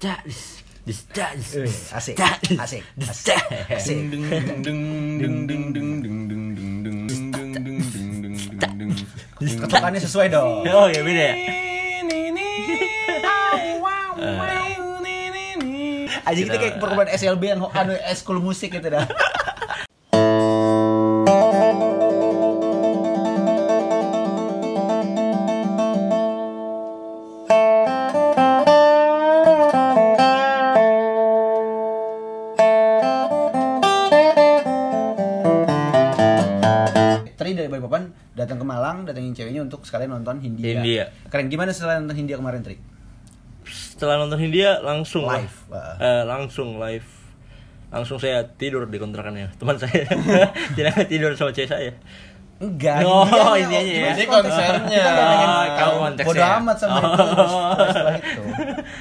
Dis, dis, dis, Eh, dis, asik, asik, asik, dis. asik. Ding ding ding ding ding ding ding ding ding ding ding ding ding ding ding ding ding ding. Ketukannya sesuai dong. Oh ya beda ya. Aja kita kayak perkumpulan SLB yang anu eskul musik gitu dah. Untuk sekalian nonton Hindia. Hindia. Keren gimana setelah nonton Hindia kemarin, Tri? Setelah nonton Hindia langsung. Live, wah. Eh, langsung live. Langsung saya tidur di kontrakannya teman saya. Tidak tidur sama cewek saya. Enggak. Oh, Hindia, ininya ya. gimana Ini konsernya. Oh, tahu konteksnya. Bodo amat sama Oh. itu. Setelah itu.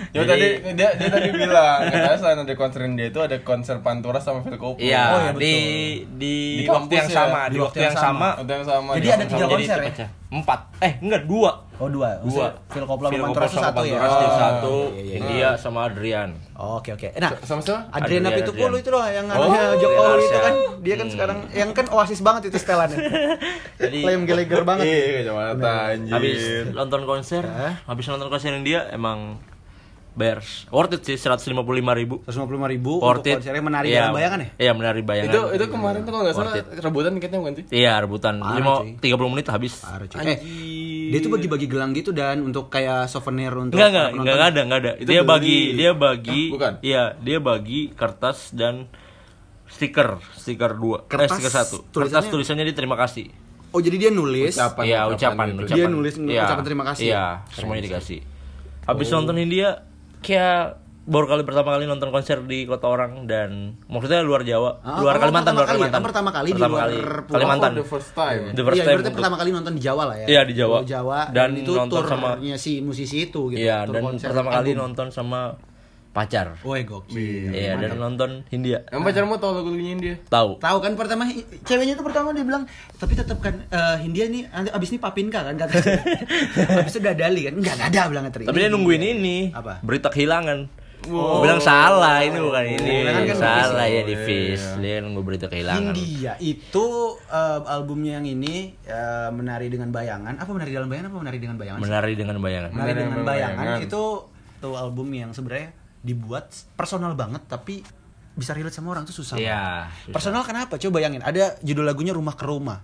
Ya Jadi- tadi dia dia tadi bilang katanya selain ada konserin dia itu ada konser Pantura sama Phil Koplo. Iya, Oh, iya, di betul. di, Di waktu kampus yang ya? sama, di, waktu yang sama. Ada yang sama. Jadi di ada konser tiga konser ya? Empat. Eh, enggak, dua. Oh dua. Dua. Phil Koplo sama Phil sama satu ya. Oh, satu, iya, iya, iya. India sama Adrian. Oke oke. Nah, Sama siapa? Adrian Adrian, Apitupulu Adrian. itu loh yang Oh, anaknya Jokowi Adrian itu kan dia kan Hmm. sekarang yang kan oasis banget itu setelannya. Jadi Lem geleger banget. Iya, kacamata anjir. habis nonton konser, habis nonton konser India emang bears worth it sih 155 ribu 155 ribu worth untuk it konsernya menari Iya, dalam bayangan ya? iya menari bayangan Itu itu kemarin tuh kalau nggak salah it. rebutan tiketnya bukan sih? iya rebutan Parah, lima tiga puluh menit habis Parah. Eh, dia tuh bagi-bagi gelang gitu dan untuk kayak souvenir untuk Enggak, enggak, para penonton. enggak, enggak ada, enggak ada. Itu dia beli. bagi, dia bagi, Hah, bukan? Iya, dia bagi kertas dan stiker, stiker dua, Kertas, eh, stiker satu. tulisannya- Kertas tulisannya dia terima kasih. Oh, jadi dia nulis. Ucapan, Iya, ucapan ucapan, gitu. ucapan. Dia nulis Iya, ucapan terima kasih. Iya, semuanya dikasih. Habis nonton India, kayak baru kali pertama kali nonton konser di kota orang dan maksudnya luar Jawa, Ah, luar oh, Kalimantan, pertama luar kali ya? Kalimantan. Oh, pertama kali di Pertama luar kali. Pulau. Kalimantan. Oh, the first time. The first Iya, time berarti untuk- pertama kali nonton di Jawa lah ya. Iya, di Jawa. Oh, Jawa Dan dan, itu nonton turnya si musisi itu gitu. Iya, tur dan konser pertama kali album. nonton sama pacar. Woi, gokil. Iya, dan nonton Hindia. Yang pacarmu tahu lagu-lagunya dia? Tahu. Tahu kan pertama ceweknya tuh pertama dia bilang, tapi tetap kan eh, Hindia nih nanti abis ini Papinka kan kata. abis itu Dadali kan. Enggak, enggak ada bilang. Tapi dia nungguin ini. Apa? Berita kehilangan. Wow. bilang salah, ini bukan ini. Kehilangan kan salah di ya di Fish. Dia nunggu berita kehilangan. Hindia itu eh, albumnya yang ini eh, menari dengan bayangan. Apa menari dalam bayangan apa menari dengan bayangan? Menari dengan bayangan. Menari Menari dengan dengan bayangan bayangan. itu tuh album yang sebenarnya dibuat personal banget tapi bisa relate sama orang tuh susah. Iya. banget. Personal kenapa? Coba bayangin, ada judul lagunya Rumah ke Rumah.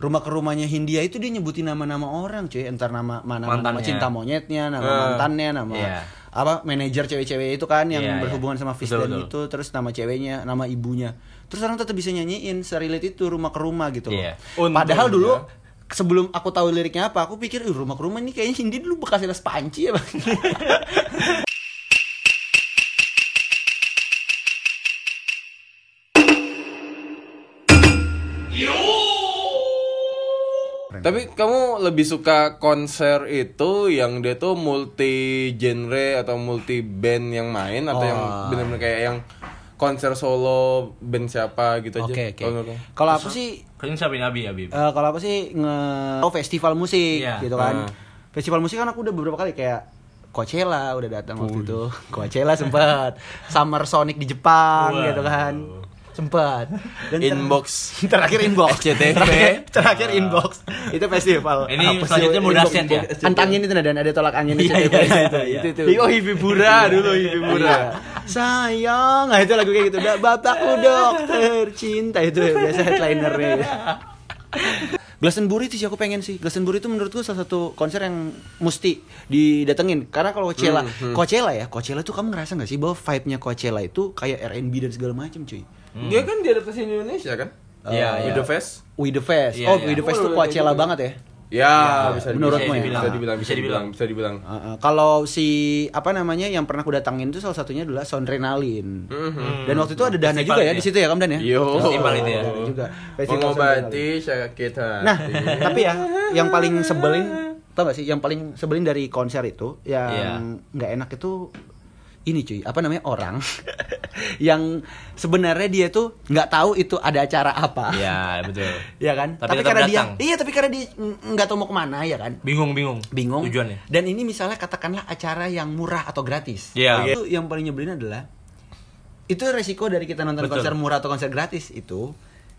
Rumah ke rumahnya Hindia itu dia nyebutin nama-nama orang, cuy. Entar nama mana nama cinta monyetnya, nama Eh. mantannya, nama Iya. apa manajer cewek-cewek itu kan yang Iya, iya. berhubungan sama Betul, dan betul. itu, terus nama ceweknya, nama ibunya. Terus orang tetap bisa nyanyiin serelate itu rumah ke rumah gitu loh. Iya. Padahal Untungnya. dulu sebelum aku tahu liriknya apa, aku pikir "Ih, rumah ke rumah ini kayaknya Hindi dulu bekas les panci ya, Bang. Tapi kamu lebih suka konser itu yang dia tuh multi genre atau multi band yang main atau yang Oh. benar-benar kayak yang konser solo band siapa gitu aja? Oke oke. Kalau aku sih Kalian siapa ini Abi Abi? eh, kalau aku sih nge oh, festival musik Iya. gitu kan. Hmm. Festival musik kan aku udah beberapa kali kayak Coachella udah datang waktu itu. Coachella sempat. Summer Sonic di Jepang Waduh. gitu kan. Sempat. Dan Inbox. terakhir inbox. SCTV. Terakhir, terakhir inbox. Itu festival. Ini selanjutnya mau Inbox, dahsyat ya? inbox. Antangin itu dan ada tolak angin SCTV. iya, itu, iya, iya. itu, itu. Oh, Hibibura dulu Hibibura. Sayang, nah itu lagu kayak gitu. "Da- Bapakku dokter cinta itu ya, biasa headlinernya. Glastonbury itu sih aku pengen sih. Glastonbury itu menurutku salah satu konser yang mesti didatengin. Karena kalau Coachella, Hmm, Coachella ya, Coachella tuh kamu ngerasa nggak sih bahwa vibe-nya Coachella itu kayak R&B dan segala macam cuy. Dia kan diadaptasi Indonesia kan? Iya, With iya. the Fest. With the Fest. Iya, oh, iya. With the Fest Oh, tuh Coachella banget ya. Ya, menurutmu bisa ya? dibilang, bisa dibilang, Bisa bisa dibilang, bisa dibilang. Uh, uh, kalau si apa namanya yang pernah aku datangin itu salah satunya adalah Soundrenalin. Mhm. Dan waktu itu ada Dana Festival juga ya di ya? situ ya Kamdan ya? Yo. Festival itu ya? Dana juga. Festival Mengobati sakit hati. Nah, tapi ya yang paling sebelin tau gak sih yang paling sebelin dari konser itu Iya. yang nggak enak itu ini cuy, apa namanya orang yang sebenarnya dia tuh nggak tahu itu ada acara apa. Iya, betul. Iya kan? Tapi tetap karena dia datang. iya tapi karena dia nggak tahu mau ke mana ya kan? Bingung, bingung. Bingung. Tujuannya. Dan ini misalnya katakanlah acara yang murah atau gratis. Iya. Itu yang paling nyebelin adalah itu resiko dari kita nonton Betul. konser murah atau konser gratis itu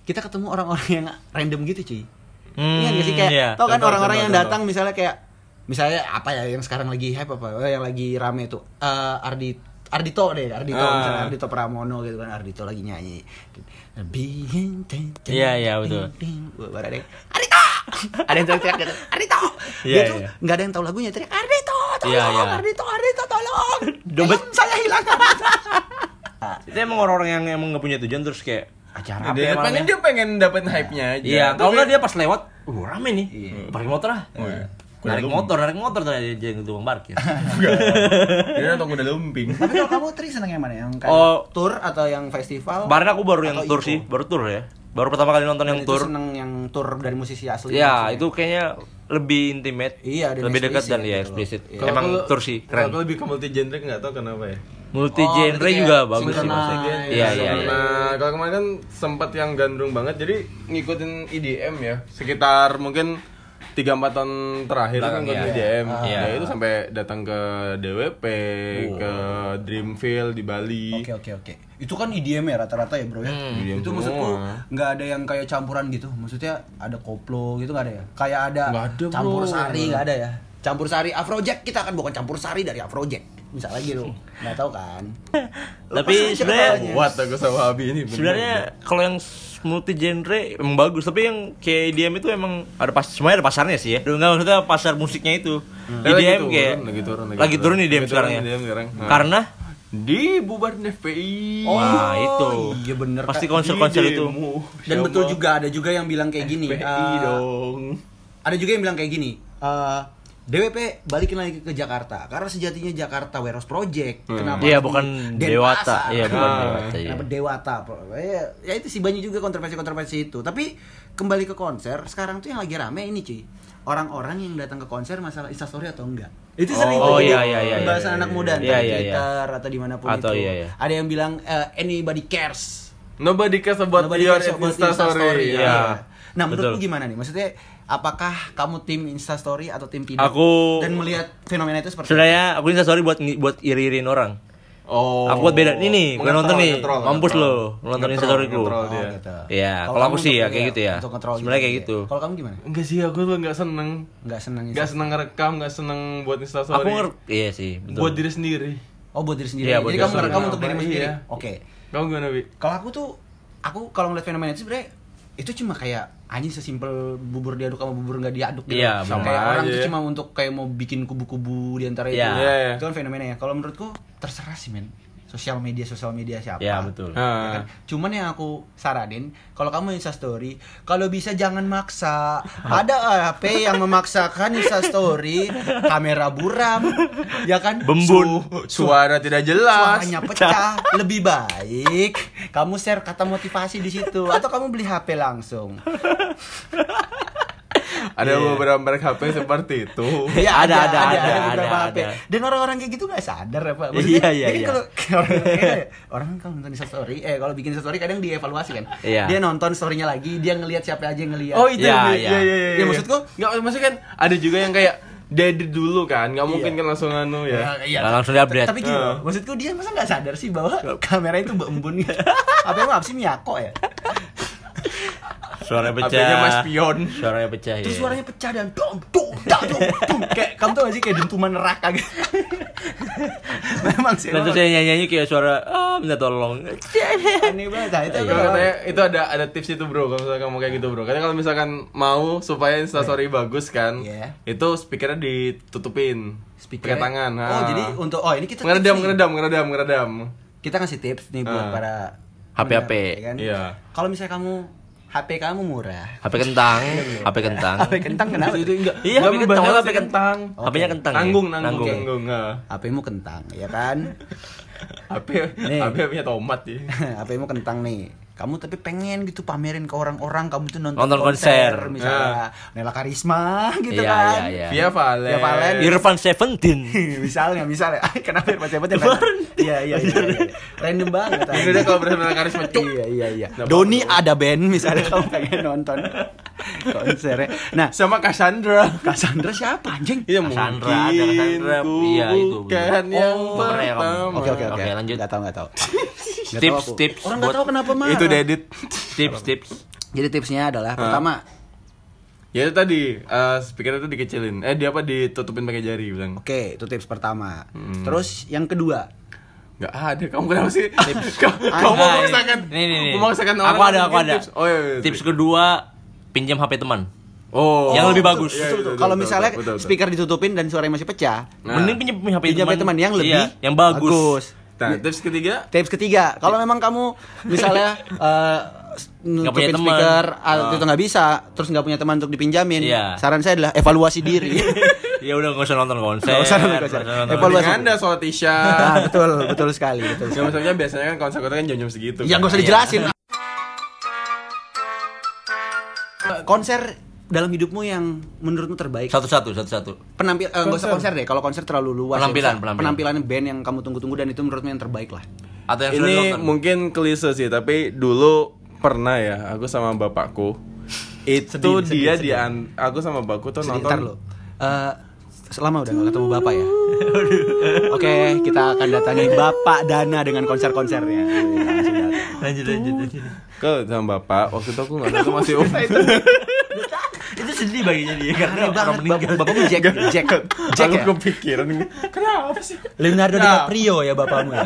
kita ketemu orang-orang yang random gitu cuy. Hmm, Iya nggak sih kayak iya. tau kan orang-orang yang datang misalnya kayak misalnya apa ya yang sekarang lagi hype apa eh, yang lagi rame tuh Eh, Ardi Ardito deh Ardito Ah. misalnya Ardito Pramono gitu kan Ardito lagi nyanyi Being ten- ten- Iya, iya, betul. ada yang Ardito ada yang teriak gitu Ardito Iya, dia tuh iya. nggak ada yang tahu lagunya teriak Ardito tolong Iya, iya. Ardito Ardito tolong Dompet- saya hilang Itu emang orang-orang yang emang nggak punya tujuan terus kayak acara apa dia ya pengen dia pengen dapat hype-nya aja. Iya, kalau nggak dia pas lewat, uh rame nih. Parkir motor ah. Iya. Narik motor, narik motor tuh dia yang tukang parkir. Dia nonton kuda lumping. tapi kalau kamu tri seneng yang mana yang kayak Oh. tour atau yang festival Kemarin aku baru yang tour sih, baru tour ya. Baru pertama kali nonton Dan yang itu tour. seneng yang tour dari musisi asli Ya, itu kayaknya lebih intimate, Iya, lebih dekat dan ya gitu eksplisit. Iya. Emang aku- tour sih, Kalau aku keren. lebih ke multi genre nggak tahu kenapa ya. Multi Oh, genre juga kayak bagus sih maksudnya. Iya, Iya, iya, iya. Nah, kalau kemarin kan sempat yang gandrung banget, jadi ngikutin EDM ya. Sekitar mungkin 3-4 tahun terakhir kan ngikutin iya. EDM. Iya. Ya itu sampai datang ke DWP, ke Dreamfield di Bali. Oke oke oke. Itu kan IDM ya rata-rata ya bro ya. Hmm. IDM itu maksudku nggak ada yang kayak campuran gitu. Maksudnya ada koplo gitu nggak ada ya? Kayak ada, ada, bro. campur sari nggak ada ya? Campur sari Afrojack kita kan bukan campur sari dari Afrojack. Misalnya gitu. Nggak tahu kan? Tapi sebenarnya. Kuat aku sama Abi ini. sebenarnya kalau yang multi genre emang bagus, tapi yang kayak EDM itu emang ada pas semuanya ada pasarnya sih ya. Enggak maksudnya pasar musiknya itu. Lagi EDM turun, kayak lagi turun, lagi turun EDM Lagi sekarang turun ya. EDM sekarang. Nah. Karena di bubarin FPI. Nah, itu. Iya bener. Pasti konser-konser itu. Dan betul juga ada juga yang bilang kayak gini. FPI eh, dong. ada juga yang bilang kayak gini eh, DWP balikin lagi ke Jakarta karena sejatinya Jakarta Warehouse Project kenapa Iya, bukan Dewata. Iya, bukan Nah, Dewata, iya. kenapa Dewata ya, ya itu sih banyak juga kontroversi-kontroversi itu tapi kembali ke konser sekarang tuh yang lagi rame ini cuy orang-orang yang datang ke konser masalah instastory atau enggak itu sering Oh, tuh iya, jadi iya, iya, pembahasan iya, anak iya, muda iya. Iya, di iya, iya. Twitter atau di mana pun Atau itu iya, iya. ada yang bilang eh, anybody cares Nobody cares about Nobody your cares about Insta story. Instastory. Iya. Nah, menurutmu Betul. gimana nih? Maksudnya apakah kamu tim Instastory atau tim tidak? Aku- dan melihat fenomena itu seperti sebenarnya aku ini sorry buat buat iri-iriin orang. Oh. Aku buat beda. Ini nih, gue nonton nih. Mampus lo, nonton ngontrol Oh, dia. gitu. Iya, kalau aku sih ya kayak gitu ya. Sebenarnya kayak ya. gitu. Kalau kamu gimana? Enggak sih, aku tuh enggak seneng. Enggak senang Enggak seneng ngerekam, enggak seneng buat Insta story. Aku ngerti, iya sih, betul. Buat diri sendiri. Oh, buat diri sendiri. Iya, buat Jadi diri kamu ngerekam untuk dirimu Iya. sendiri. Oke. Kamu gimana, Bi? Kalau aku tuh aku kalau ngeliat fenomena itu sebenarnya itu cuma kayak anjing sesimpel bubur diaduk sama bubur nggak diaduk gitu. Iya, Sama kayak orang tuh ya. cuma untuk kayak mau bikin kubu-kubu di antara itu. Iya. Iya, iya. Itu kan fenomenanya. Kalau menurutku terserah sih, men. Sosial media sosial media siapa? Iya, betul. Ya Ah. kan? Cuman yang aku saranin, kalau kamu Insta story, kalau bisa jangan maksa. Ada HP yang memaksakan Insta story, kamera buram, ya kan? Bembun. Su- Suara tidak jelas. suaranya pecah. Lebih baik kamu share kata motivasi di situ atau kamu beli HP langsung. Ada beberapa merek HP seperti itu. Ya, Ada, ada, ada, beberapa ada, HP. ada. Dan orang-orang kayak gitu gak sadar ya Pak. Iya, iya, kan iya. kalau orang, kayak- orang kan kalau nonton story, eh kalau bikin story kadang dievaluasi kan. Iya. Dia nonton storynya lagi, dia ngelihat siapa aja yang ngelihat. Oh, itu Iya, iya. iya iya iya. Ya, maksudku, enggak maksudnya kan ada juga yang kayak dari dulu kan, nggak mungkin Iya. kan langsung anu ya. iya. Nggak langsung di-update. Tapi gini loh, Ah. maksudku dia masa nggak sadar sih bahwa kamera itu embun gitu. Apa emang apa sih Miyako ya? Suaranya pecah. HP-nya Mas Pion. Suaranya pecah Terus iya. suaranya pecah dan dong dong dong dong. Kayak kamu tau gak sih kayak dentuman neraka gitu. Memang sih. Dan terus saya nyanyi kayak suara ah minta tolong. aneh banget. Nah, itu Kalau apa? katanya itu ada ada tips itu bro, kalau misalkan kamu kayak gitu bro. Karena kalau misalkan mau supaya instastory bagus kan, Iya. itu speakernya ditutupin, Speaker. pakai tangan. Oh, ah. jadi untuk oh ini kita ngeredam, ngeredam, ngeredam, ngeredam. Kita ngasih tips nih buat Ah. para HP-HP. ya kan? Iya. Kalau misalnya kamu HP kamu murah. HP kentang, HP kentang. HP kentang kenapa? Itu enggak. Iya, HP kentang, HP kentang. HP-nya kentang. ya? Nanggung, nanggung, Nanggung. nanggung. HP-mu kentang, ya kan? HP Nih. HP punya tomat ya. HP-mu kentang nih. Kamu tapi pengen gitu pamerin ke orang-orang kamu tuh nonton, Nonton konser. misalnya Nela Karisma gitu Iya, kan. iya, iya. Via Valen. Via Valen. Irfan Seventeen. misalnya, misalnya. Kenapa Irfan Seventeen? Iya, iya, iya, iya. Random banget. Ini udah kalau bersama karisma cuk. Iya, iya, iya. Nggak Doni ada band misalnya kamu pengen nonton konsernya. Nah, Sama Cassandra. Cassandra siapa anjing? Iya Cassandra, ada Cassandra. Iya, itu, bukan yang Oh, keren ya, pertama. Oke, oke, oke. Oke, lanjut. Gak tahu, gak tahu. Tips, tahu aku. tips Orang nggak tahu kenapa marah. Itu Dedit. Tips, tips. Jadi tipsnya adalah pertama, Ya itu tadi eh speaker itu dikecilin. Eh dia apa ditutupin pakai jari bilang. oke, itu tips pertama. Hmm. Terus yang kedua, Enggak ada. Kamu kenapa sih? Kamu kamu Ah, memaksakan Nih, nih, nih. memaksakan orang Aku ada, aku ada. Tips. Oh iya, iya. Tips kedua, pinjam HP teman. Oh. Yang lebih bagus. Iya, tuh. kalau misalnya betul, betul. speaker ditutupin dan suaranya masih pecah, Nah. Mending pinjam HP pinjam teman. Teman yang lebih Iya, yang bagus. Nah, tips ketiga Tips ketiga, kalau memang kamu misalnya eh Nggak punya nutupin teman. speaker atau itu nggak bisa, terus nggak punya teman untuk dipinjamin, Iya. saran saya adalah evaluasi diri. ya udah nggak usah nonton konser. Nggak usah nonton konser. nggak nonton Evaluasi. Dengan anda soal Tisha. nah, betul, betul sekali, betul. Ya maksudnya biasanya kan konser-konser kan jam-jam segitu. Yang kan. gak usah dijelasin. Konser dalam hidupmu yang menurutmu terbaik? Satu-satu, satu-satu. Penampil eh, nggak usah konser deh. Kalau konser terlalu luas. ya. Penampilan, Misalnya penampilan. Penampilan band yang kamu tunggu-tunggu dan itu menurutmu yang terbaik lah. Atau yang Ini mungkin klise sih, tapi dulu pernah ya aku sama bapakku itu Sedih, sedih, dia sedih. di an- aku sama bapakku tuh Sebentar nonton lo. Eh, selama udah gak ketemu bapak ya. Oke, kita akan datangi bapak Dana dengan konser-konsernya. Lanjut, lanjut, lanjut. ke sama bapak waktu itu aku nggak tahu masih umur Itu sedih baginya dia karena Aneh orang banget, meninggal. bap- bapakmu Jack, Jack, Jack aku ya? kepikiran kenapa sih Leonardo Nah. DiCaprio ya bapakmu ya.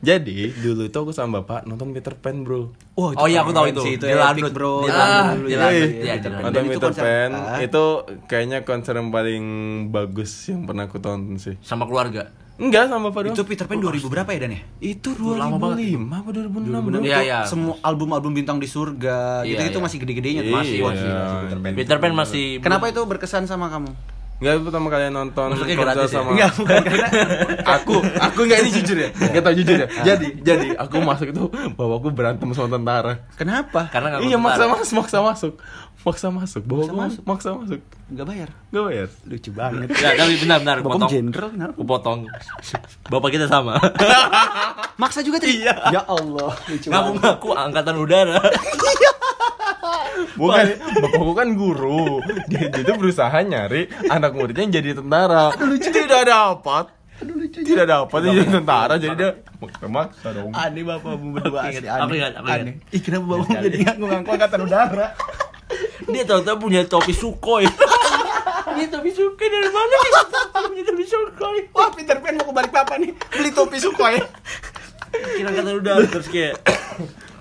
jadi dulu itu aku sama bapak nonton Peter Pan bro Wah, Oh iya aku tahu itu. sih, itu Di epic, Lanut, bro. Di Ah, Lanut, di Lanut. nonton Peter konser- Pan itu kayaknya konser yang paling bagus yang pernah aku tonton sih Sama keluarga. Enggak sama bapak doang Itu Peter Pan 2000 berapa ya Dan ya? itu lama banget. 2005 apa 2006 bro? Iya, Itu iya. Semua album-album bintang di surga Iya, gitu-gitu iya. masih gede-gedenya tuh. Iya, Masih, masih, iya. masih Peter Pan. Peter Pan masih Kenapa itu berkesan sama kamu? Enggak, itu pertama kali nonton Maksudnya konser gratis ya? sama Enggak, bukan karena aku, aku enggak ini jujur ya. Enggak tahu jujur ya. Jadi, jadi aku masuk itu bapakku berantem sama tentara. Kenapa? karena nggak Iya, maksa masuk, maksa masuk. Maksa masuk, bapakku masuk? maksa masuk. Enggak bayar. Enggak bayar. Lucu banget. Ya, tapi benar benar potong. jenderal kenapa? Potong. Bapak kita sama. Maksa juga tadi. Iya. Ya Allah, lucu banget. Ngaku-ngaku angkatan udara. Bukan, bapakku kan guru. Dia, dia tuh berusaha nyari anak muridnya yang jadi tentara. Tidak dapat. Tidak dapat jadi tentara, jadi dia maksa dong. Aneh bapakmu berdua Ingat, asli aneh. Aneh. Ih, kenapa bapakmu jadi ngaku-ngaku angkatan udara? Dia tahu-tahu punya topi Sukhoi. Dia topi Sukhoi dari mana dia punya topi Sukhoi? Wah, Peter Pan mau kebalik papa nih. Beli topi Sukhoi. Kira angkatan udara terus kayak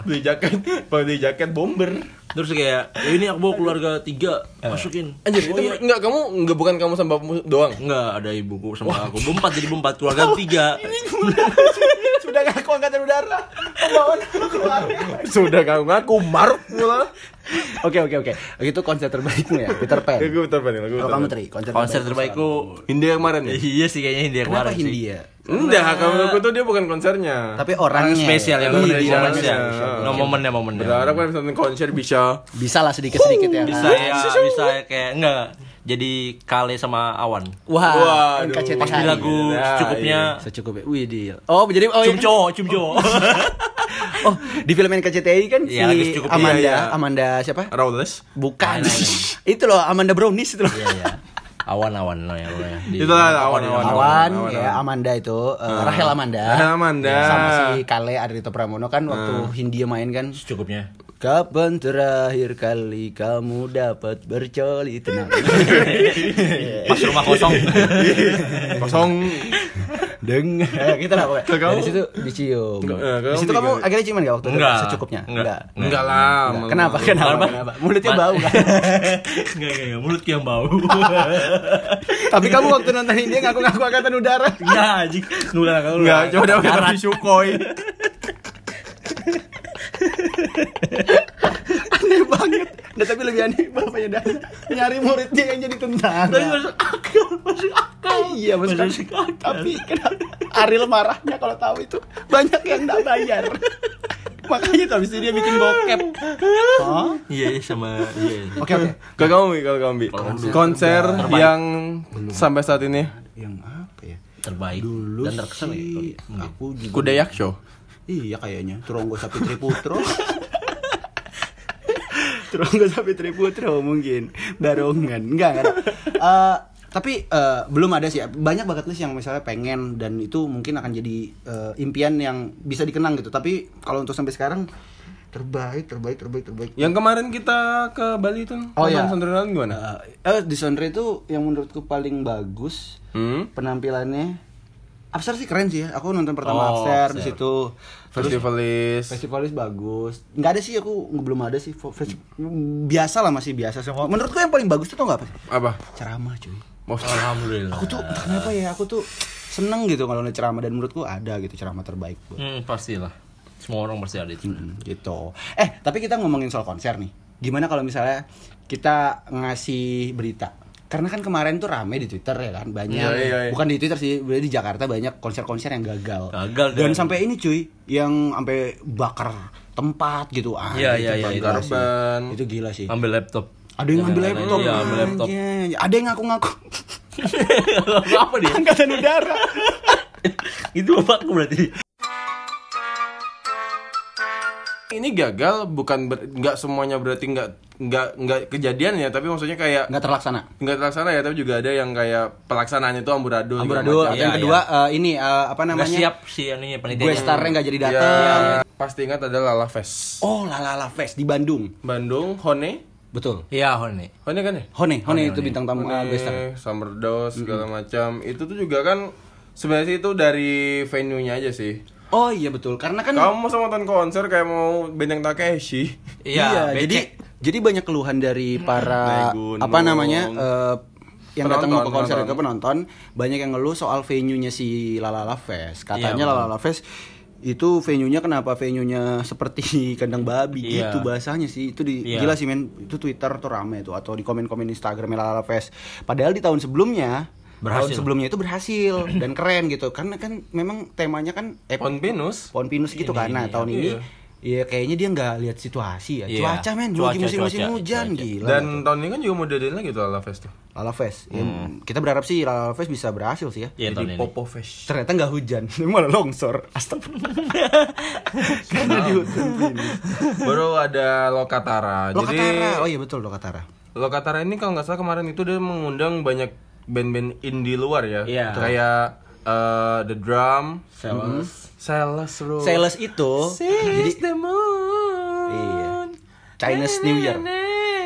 Beli jaket, beli jaket bomber. Terus kayak ya ini aku bawa keluarga tiga masukin Anjir, oh, itu iya. enggak kamu enggak bukan kamu sama bapakmu doang. Enggak, ada ibuku sama aku. Berempat jadi berempat, keluarga tiga. Sudah ngaku angkatan udara. Keluarga. Sudah kamu ngaku maruk pula. Oke, oke, oke. Itu konser terbaikmu ya, Peter Pan. Ya, gue bentar, bentar, gue Kalau kamu. Tri, konser, Konser terbaikku Hindia kemarin ya? Iya sih kayaknya Hindia Kenapa kemarin sih. Hindia? Enggak, kalau aku tuh dia bukan konsernya. Tapi orangnya spesial yang Iya, iya, spesial. iya. No momennya momennya. Berharap kan bisa nonton konser bisa. Bisa lah sedikit-sedikit ya. Bisa ya, bisa ya kayak enggak. Jadi Kale sama Awan. Wah, Waduh. Pas di lagu Nah, secukupnya secukupnya. Wih, deal. Oh, jadi oh, Cum iya. cowok, cum cowok. oh, di film NKCTI kan Iya, lagi si Amanda, iya. Amanda siapa? Rawless. Bukan. Itu loh Amanda Brownies itu loh. Iya, iya. Awan awan no ya. Di- Itulah, Awan, Awan. Awan, Awan, ya Awan. Amanda itu eh, Rahel Amanda. Rahel Amanda. Sama si Kale Ardhito Pramono kan waktu Hindia main kan Secukupnya. Kapan terakhir kali kamu dapat bercoli tenang? Pas rumah kosong. Kosong. Deng, kita lah pokoknya. Kalau kamu? Dari situ dicium. Enggak, eh, Di situ kamu akhirnya ciuman gak waktu itu? Enggak. secukupnya? Enggak. Enggak lah. Kenapa? Kenapa? Mulutnya bau kan? Enggak, enggak. Mulutku yang bau. Tapi kamu waktu nonton India ngaku-ngaku angkatan udara. Enggak, anjing. Enggak, enggak. Enggak, coba Darat. topi Sukhoi. aneh banget. Nah, tapi lebih aneh bapaknya Dana nyari muridnya yang jadi tentara. Tapi masuk akal, masuk akal. Iya, masuk Masuk akal. akal. Tapi kenapa Ariel marahnya kalau tahu itu banyak yang enggak bayar. Makanya tuh habis itu dia bikin bokep. Hah? Iya iya, sama iya. iya. Oke oke. Kalau kamu kalau kamu Bi. konser Terbaik. yang sampai saat ini Yang apa ya? Terbaik Dulu dan terkesan ya. kalau sih dia. aku juga Kudayak Show. Iya kayaknya Turonggo Sapitri Putro Turonggo Sapitri Putro mungkin Barongan Enggak ada. Eh, Tapi eh, belum ada sih Banyak bucket list yang misalnya pengen Dan itu mungkin akan jadi eh, impian yang bisa dikenang gitu Tapi kalau untuk sampai sekarang Terbaik, terbaik, terbaik, terbaik Yang kemarin kita ke Bali itu Oh, iya. Sondrenal gimana? Eh, eh, di Sondre itu yang menurutku paling bagus Hmm? penampilannya Upstairs sih keren sih ya. Aku nonton pertama Oh, Upstairs di situ. Festivalis. festivalis bagus. Nggak ada sih aku belum ada sih. Festi- biasa lah masih biasa semua. Menurutku yang paling bagus itu tau nggak apa? sih? Apa? Ceramah cuy. Oh, Alhamdulillah. Aku tuh kenapa ya. Aku tuh seneng gitu kalau ada ceramah dan menurutku ada gitu ceramah terbaik. Hmm, pastilah. Semua orang pasti ada itu. Mm, gitu. Eh, tapi kita ngomongin soal konser nih. Gimana kalau misalnya kita ngasih berita? Karena kan kemarin tuh rame di Twitter ya kan, banyak. Iya, iya, iya. Bukan di Twitter sih, di Jakarta banyak konser-konser yang gagal. Gagal, Dan dan- sampai ini cuy, yang sampai bakar tempat gitu. Ah, Iya, itu iya, iya, gila itu. sih. Korban. Itu gila sih. Ambil laptop. Ada yang ngambil Iya, laptop. Iya, ambil laptop. Ada yang ngaku-ngaku Apa dia? angkatan udara. itu bapakku berarti. Ini gagal bukan ber- nggak semuanya berarti nggak nggak nggak kejadian ya, tapi maksudnya kayak Nggak terlaksana. nggak terlaksana ya, tapi juga ada yang kayak pelaksanaannya itu amburadul. Amburadul. macam. Yang Iya, kedua eh, ini eh, apa namanya? siap sih ininya Gue panitianya. starnya nggak jadi Yang datang. pasti ingat adalah Lala Fest. Oh, Lalala Fest di Bandung. Bandung, Hone, Betul. Iya, Hone. Hone kan ya? Hone, Hone, itu Hone. bintang tamu uh, Hone, Besta. Summer Dose segala macam. Itu tuh juga kan sebenarnya sih itu dari venue-nya aja sih. Oh iya betul, karena kan Kamu masa nonton konser kayak mau benteng Takeshi? Iya, jadi becek. jadi banyak keluhan dari para Naik gunung. apa namanya eh, yang datang ke konser penonton. itu penonton banyak yang ngeluh soal venue-nya si Lalala Fest. Katanya Iya, Lalala Fest itu venue-nya kenapa venue-nya seperti kandang babi Iya. gitu bahasanya sih. Itu di Iya. gila sih men. Itu Twitter tuh rame tuh atau di komen-komen Instagram Lalala Fest. Padahal di tahun sebelumnya Berhasil. tahun sebelumnya itu berhasil dan keren gitu. Karena kan memang temanya kan eh, Pon Venus. pohon pinus gitu Ini, kan. Nah, ini, tahun ini iya. ya kayaknya dia nggak lihat situasi ya. Iya. Cuaca men, Cuaca, lagi musim-musim hujan cuaca. gila. Dan gitu. tahun ini kan juga mau diadain lagi tuh Lala Fest tuh. Lala Fest. Ya, kita berharap sih Lala Fest bisa berhasil sih ya. Iya, tahun Jadi. Popo Fest. Ternyata nggak hujan, malah longsor. Astagfirullah. Karena di hutan pinus. Baru ada Lokatara. Lokatara. Jadi Oh iya betul Lokatara. Lokatara ini kalau nggak salah kemarin itu dia mengundang banyak band-band indie luar ya. Iya. Kayak eh, The Drum, Sales. Sales bro. Sales itu jadi the moon. Iya. Chinese New Year.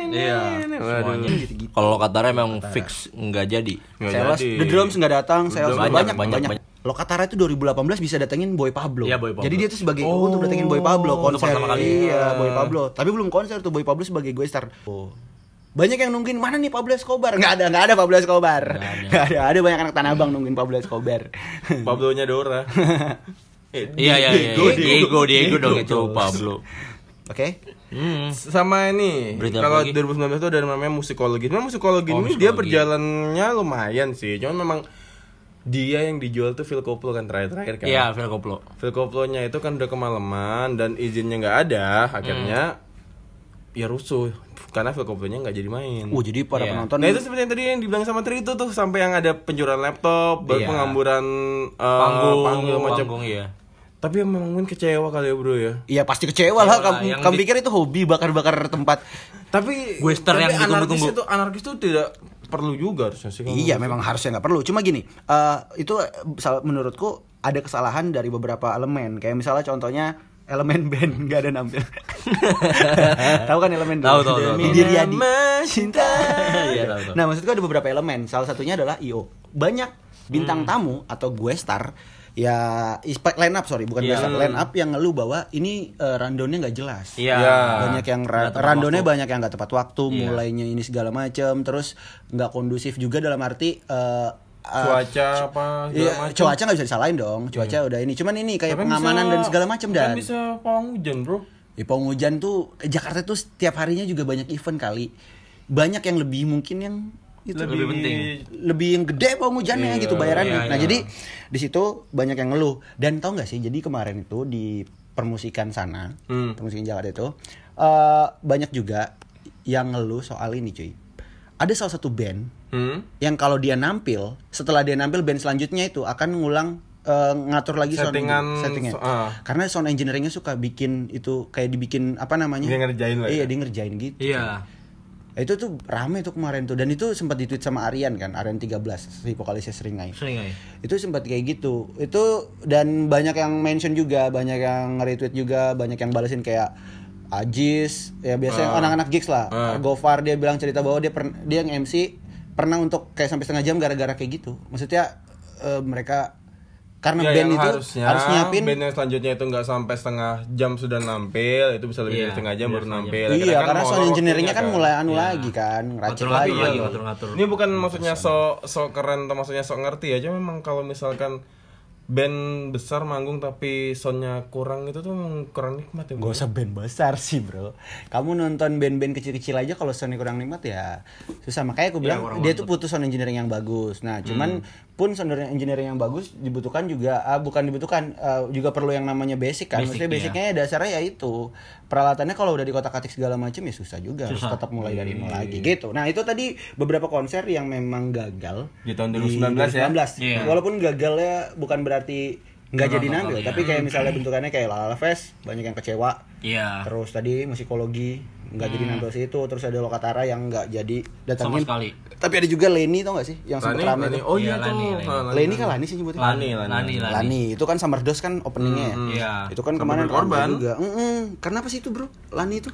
Iya, semuanya. Kalau Lokatara emang fix nggak jadi. Nggak Sales, jadi. The Drums nggak datang, Sales banyak, banyak, banyak, banyak. Lokatara itu 2018 bisa datengin Boy Pablo. Iya, Boy Pablo. Jadi dia tuh sebagai Oh, untuk datengin Boy Pablo untuk konser. pertama kali. Iya, Boy Pablo. Tapi belum konser tuh Boy Pablo sebagai gue star. Oh. Banyak yang nungguin mana nih Pablo Escobar? Nggak ada, nggak ada Pablo Escobar. Nggak ada. ada. banyak anak Tanah Abang nungguin Pablo Escobar. Pablo-nya Dora. Eh, Iya, iya, iya. Diego, Diego, Diego, dong Diego. itu Pablo. Oke. Hmm. sama ini kalau apa lagi? 2019 itu ada namanya musikologi. Memang musikologi Oh, ini dia musikologi. perjalanannya lumayan sih. Cuman memang dia yang dijual tuh Phil Koplo kan terakhir-terakhir kan. Iya, Phil Koplo. Phil Koplo-nya itu kan udah kemalaman dan izinnya nggak ada, akhirnya ya rusuh karena Phil Koplo-nya nggak jadi main. Uh, jadi para Iya. penonton Nah itu seperti yang tadi yang dibilang sama Tri itu tuh sampai yang ada pencurian laptop, baru Iya. pengamburan eh, Panggung, panggung macam. panggung iya. Tapi yang memang mungkin kecewa kali ya bro ya. Iya pasti kecewa lah. Kecewa lah, Kamu, kamu di- pikir itu hobi bakar-bakar tempat? Tapi Western tapi yang ditunggu-tunggu. anarkis itu anarkis itu tidak perlu juga harusnya sih. Iya, memang harusnya nggak perlu. Cuma gini, eh, itu eh, menurutku ada kesalahan dari beberapa elemen. Kayak misalnya contohnya elemen band nggak ada nampil. tahu kan elemen band? Tahu, tahu. Diryadi. Cinta. Iya, tahu, tahu. Nah, maksudku ada beberapa elemen. Salah satunya adalah IO. Banyak bintang Hmm. tamu atau gue star ya line up sorry bukan star line up yang ngeluh bahwa ini eh, rundownnya nggak jelas Iya. Iya. banyak yang ra- randonnya waktu. banyak yang nggak tepat waktu Iya. mulainya ini segala macam terus nggak kondusif juga dalam arti eh, eh, Cuaca apa segala Iya, cuaca nggak bisa disalahin dong. Cuaca udah ini. Cuman ini kayak Kan pengamanan bisa- dan segala macam dan. Kan bisa pawang hujan bro. Ya, pawang hujan tuh eh, Jakarta tuh setiap harinya juga banyak event kali. Banyak yang lebih mungkin yang itu Lebih penting. lebih yang gede pawang hujannya Iya, gitu bayarannya. iya, nah iya. jadi di situ banyak yang ngeluh dan tau nggak sih jadi kemarin itu di permusikan sana, Hmm. permusikan Jakarta itu eh, banyak juga yang ngeluh soal ini cuy. Ada salah satu band Hmm? yang kalau dia nampil, setelah dia nampil band selanjutnya itu akan ngulang eh, ngatur lagi sound Settingan, settingnya. so- ah. Karena sound engineeringnya suka bikin itu kayak dibikin apa namanya? Dia ngerjain lah Iya, ya? dia ngerjain gitu. Iya. Itu tuh rame tuh kemarin tuh dan itu sempat di-tweet sama Aryan kan, Aryan 13, si vokalisnya Seringai. Sering aja. Itu sempat kayak gitu. Itu dan banyak yang mention juga, banyak yang nge-retweet juga, banyak yang balesin kayak Ajis, ya biasanya Ah. anak-anak gigs lah. Ah. Gofar dia bilang cerita bahwa dia pern- dia yang MC pernah untuk kayak sampai setengah jam gara-gara kayak gitu. Maksudnya eh, mereka karena Ya, band itu harusnya harus nyiapin band yang selanjutnya itu nggak sampai setengah jam sudah nampil itu bisa lebih Iya, dari setengah jam iya, baru nampil Iya, karena molor sound engineeringnya waktunya kan mulai anu Iya. lagi kan, ngeracik Ngatur lagi. ngatur lagi, ngatur ngatur. ini bukan maksudnya so so keren atau maksudnya sok ngerti ya cuma memang kalau misalkan band besar manggung tapi soundnya kurang itu tuh kurang nikmat ya bro. Gak usah band besar sih bro Kamu nonton band-band kecil-kecil aja kalau soundnya kurang nikmat ya Susah Makanya aku bilang kurang dia tuh butuh sound engineering yang bagus Nah cuman pun sound engineering yang bagus dibutuhkan juga ah, Bukan dibutuhkan ah, juga perlu yang namanya basic kan Basic, Maksudnya iya. basicnya ya dasarnya ya itu Peralatannya kalau udah dikotak-atik segala macam ya susah juga Harus Susah. tetap mulai dari nol lagi gitu Nah itu tadi beberapa konser yang memang gagal Di tahun 2019 ya? 2019. Iya. Walaupun gagalnya bukan berarti nggak jadi nampil Tapi kayak misalnya bentukannya kayak Lala Fest Banyak yang kecewa Iya. Terus tadi musikologi nggak jadi nampil situ, terus ada Lokatara yang nggak jadi datangin. Sama sekali. Tapi ada juga Leni tau gak sih yang sempat rame Lani. tuh. Oh Iya, iya. Leni. Ah, Leni kan Lani sih nyebutnya. Lani, Lani. Lani, Lani. Lani. itu kan Summer Dose kan openingnya ya. Iya. Itu kan Sampai kemarin rame juga. Mm-mm. Kenapa sih itu bro? Lani itu?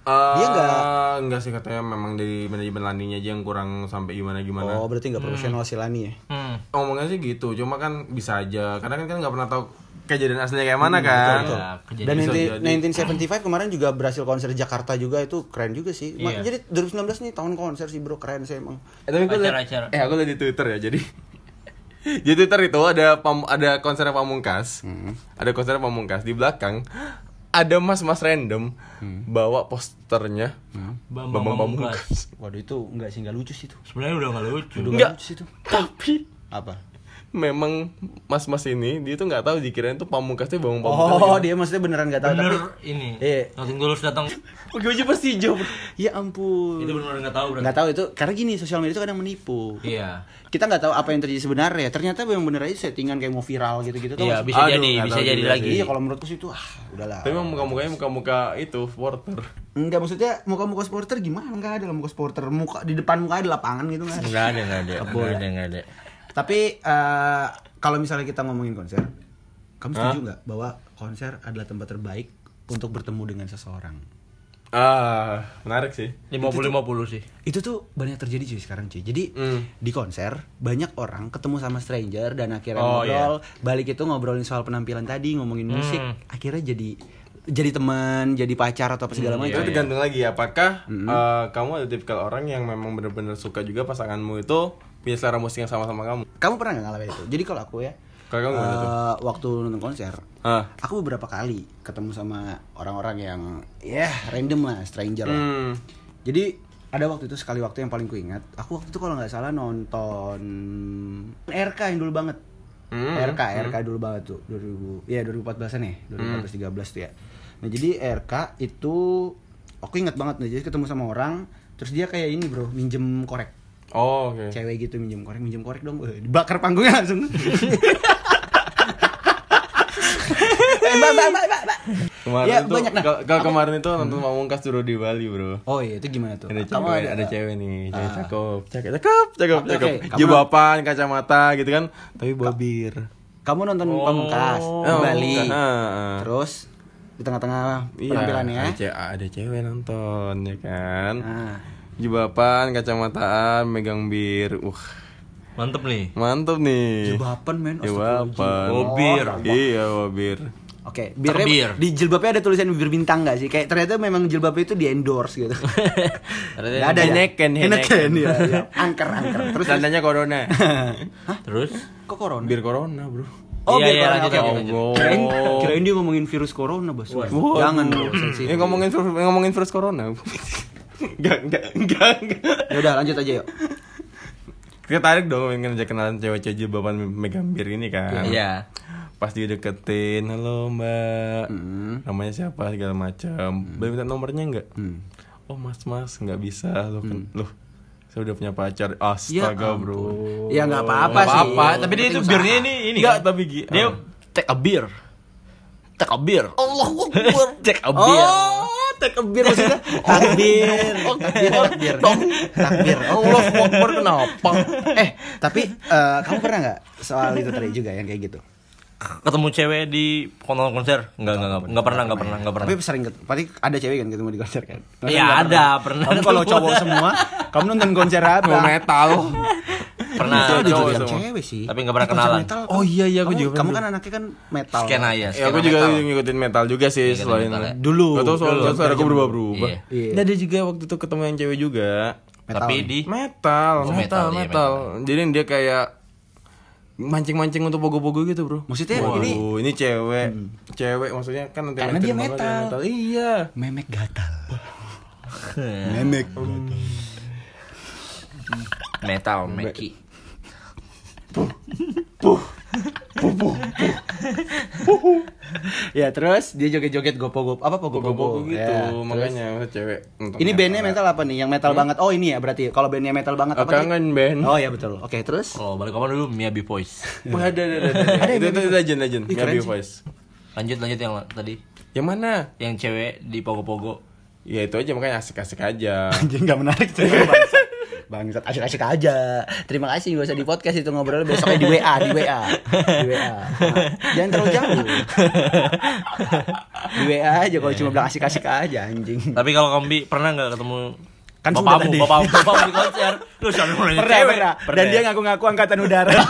Eh, Dia nggak- nggak sih katanya memang dari manajemen Laninya aja yang kurang sampai gimana gimana. Oh berarti nggak profesional si Lani ya? Hmm. Ngomongnya sih gitu, cuma kan bisa aja. Karena kan kan nggak pernah tahu kejadian aslinya kayak mana kan. betul. Ya, kejadian. Dan bisa jadi. 1975 kemarin juga berhasil konser di Jakarta juga itu keren juga sih. Iya. Jadi 2019 nih tahun konser sih bro keren sih emang. Eh, tapi gue liat- Acara-acara. eh aku liat di Twitter ya, jadi di Twitter itu ada pam, ada konser Pamungkas. Ada konser Pamungkas di belakang ada mas-mas random bawa posternya Bambang Bambang Pamungkas. Waduh itu nggak sih nggak lucu sih itu. Sebenarnya udah nggak lucu. Udah Nggak. lucu sih itu. Tapi Apa? Memang mas-mas ini dia tuh nggak tahu dikirain tuh Pamungkas tuh Bambang Pamungkas. Oh, gitu. dia maksudnya beneran gak tahu Bener tapi ini. Iya. Nothing tulus datang. Pakai baju Persijo. bro. ya ampun. Itu benar nggak tahu berarti. Nggak tahu itu karena gini sosial media itu kadang menipu. Iya. Kita nggak tahu apa yang terjadi sebenarnya. Ternyata yang bener aja settingan kayak mau viral gitu-gitu tuh. Iya, nggak bisa Aduh, jadi, nggak bisa jadi lagi. Iya, kalau menurutku sih itu ah udahlah. Tapi emang muka-mukanya muka-muka itu supporter. Enggak maksudnya muka-muka supporter gimana? Enggak ada muka supporter. Muka di depan muka ada lapangan gitu kan. Nggak ada, nggak ada, nggak ada, nggak ada. Tapi eh, kalau misalnya kita ngomongin konser, kamu setuju nggak bahwa konser adalah tempat terbaik untuk bertemu dengan seseorang? Ah, menarik sih. 50-50 sih. itu tuh banyak terjadi cuy sekarang cuy. Jadi Hmm. di konser banyak orang ketemu sama stranger dan akhirnya Oh, ngobrol. Balik itu ngobrolin soal penampilan tadi ngomongin musik. Akhirnya jadi jadi teman jadi pacar atau apa segala itu macam. tergantung lagi apakah eh, kamu ada tipikal orang yang memang benar-benar suka juga pasanganmu itu punya selera musik yang sama sama kamu. kamu pernah nggak ngalamin itu jadi kalau aku ya Kalau kamu gimana tuh? eh, waktu nonton konser Ah. aku beberapa kali ketemu sama orang-orang yang ya random lah stranger lah Hmm. Jadi ada waktu itu sekali waktu yang paling ku ingat, aku waktu itu kalau nggak salah nonton RK yang dulu banget. Hmm, RK, RK dulu banget tuh, 2000, ya 2014-an ya, 2014 13 tuh ya. Nah, jadi RK itu aku ingat banget nih, jadi ketemu sama orang, terus dia kayak ini, Bro, minjem korek. Oh, oke. Cewek gitu minjem korek, minjem korek dong. Eh, dibakar panggungnya langsung. Eh, mbak, mbak, mbak, mbak. Kemarin Ya, itu banyak, nah. kalau kalau kemarin itu nonton Pamungkas dulu di Bali, Bro. Oh iya, itu gimana tuh? Ada cewek, ada, cewek nih, cewek Ah. cakep, cakep, cakep, cakep, Oke, cakep. oke. Kamu- Jilbaban, kacamata gitu kan, tapi bawa bir. Kamu nonton Pamungkas di Oh, Bali. Ah. Terus di tengah-tengah Iya, penampilannya. ada, ce- ada cewek nonton ya kan. Nah, Jilbaban, kacamataan, megang bir. Uh, Mantep nih. mantep nih. jilbaban men. Jilbaban. astagfirullahaladzim. Oh, bir. Iya, bir. Oke, birnya Terbir. di jilbabnya ada tulisan bibir bintang gak sih? Kayak ternyata memang jilbabnya itu di endorse gitu. Gak ada ya? Heineken, Heineken, ya, ya. Angker, angker. Terus Tandanya corona. Terus? kok corona? bir corona, Bro. Oh, Iya, iya, corona. lanjut, Oke, lanjut, oke. lanjut. Kirain, Oh. kirain dia ngomongin virus corona, Bos. Jangan, Bro. Ini ngomongin virus, ngomongin virus corona. Enggak, enggak, enggak, enggak. Ya udah, lanjut aja yuk. Kita tarik dong pengen ngajak kenalan cewek-cewek jilbaban megang bir ini kan. Iya. pas dideketin halo mbak Hmm. namanya siapa segala macam boleh minta nomornya nggak Hmm. oh mas mas nggak bisa lo kan loh saya udah punya pacar Ya astaga ampun. bro Ya nggak apa-apa sih. apa-apa, tapi dia itu birnya ini ini Nggak, kan? tapi dia ah. take a beer. Take a beer. Allah Akbar. Take a beer. Oh, beer maksudnya. Takbir. Takbir, takbir. Takbir. Allah Akbar kenapa Eh, tapi eh, kamu pernah nggak soal itu tadi juga yang kayak gitu? Ketemu cewek di nonton konser? Enggak, enggak, enggak, enggak pernah, enggak pernah, enggak pernah. Tapi sering pasti ada cewek kan ketemu di konser kan? Iya, nggak ada, pernah. Kamu kalau cowok semua, kamu nonton konser apa? metal Pernah. Itu ada cowok juga yang cewek sih. Tapi nggak pernah kenalan. metal, Oh iya, iya, aku juga Kamu kan anaknya kan metal. Skena ya, ya aku juga metal. ngikutin metal juga sih Ngikutin selain metal ya. Dulu. Gak tau soal Dulu. suara aku berubah-berubah Iya. Dan dia juga waktu itu ketemu yang cewek juga Metal. Tapi di Metal, Oh, metal, metal, iya, metal. Jadi dia kayak mancing-mancing untuk pogo-pogo gitu, Bro. Maksudnya Waduh, ini- ini cewek, cewek maksudnya kan nanti Karena dia metal. Iya. Memek gatal. Memek. metal, Meki. Ya terus dia joget-joget gopo-gopo apa Pogo-pogo pogo-pogo gitu, Ya, terus. makanya cewek. nonton Ini bandnya metal. metal apa nih? Yang metal banget. Oh ini ya berarti. Kalau bandnya metal banget Oh, apa? tadi? kangen band. Oh ya betul. Oke terus. Kalau balik kapan dulu Voice. Wah, ada, ada, ada, ada. itu, itu legend, legend. Sih. Voice. Lanjut lanjut yang tadi. Yang mana? Yang cewek di pogo-pogo. Ya itu aja makanya asik-asik aja. Anjing nggak menarik cerita bangsat. Asik-asik aja. Terima kasih gak usah di podcast itu ngobrol besoknya di WA, di WA. Di WA. Jangan terlalu jauh. Di WA aja kalau cuma bilang asik-asik aja anjing. Tapi kalau Kombi pernah nggak ketemu Kan sudah bapakmu, tadi. bapakmu, bapakmu di konser? Lu nanya Pernah, cewek. pernah. Dan dia ngaku-ngaku angkatan udara.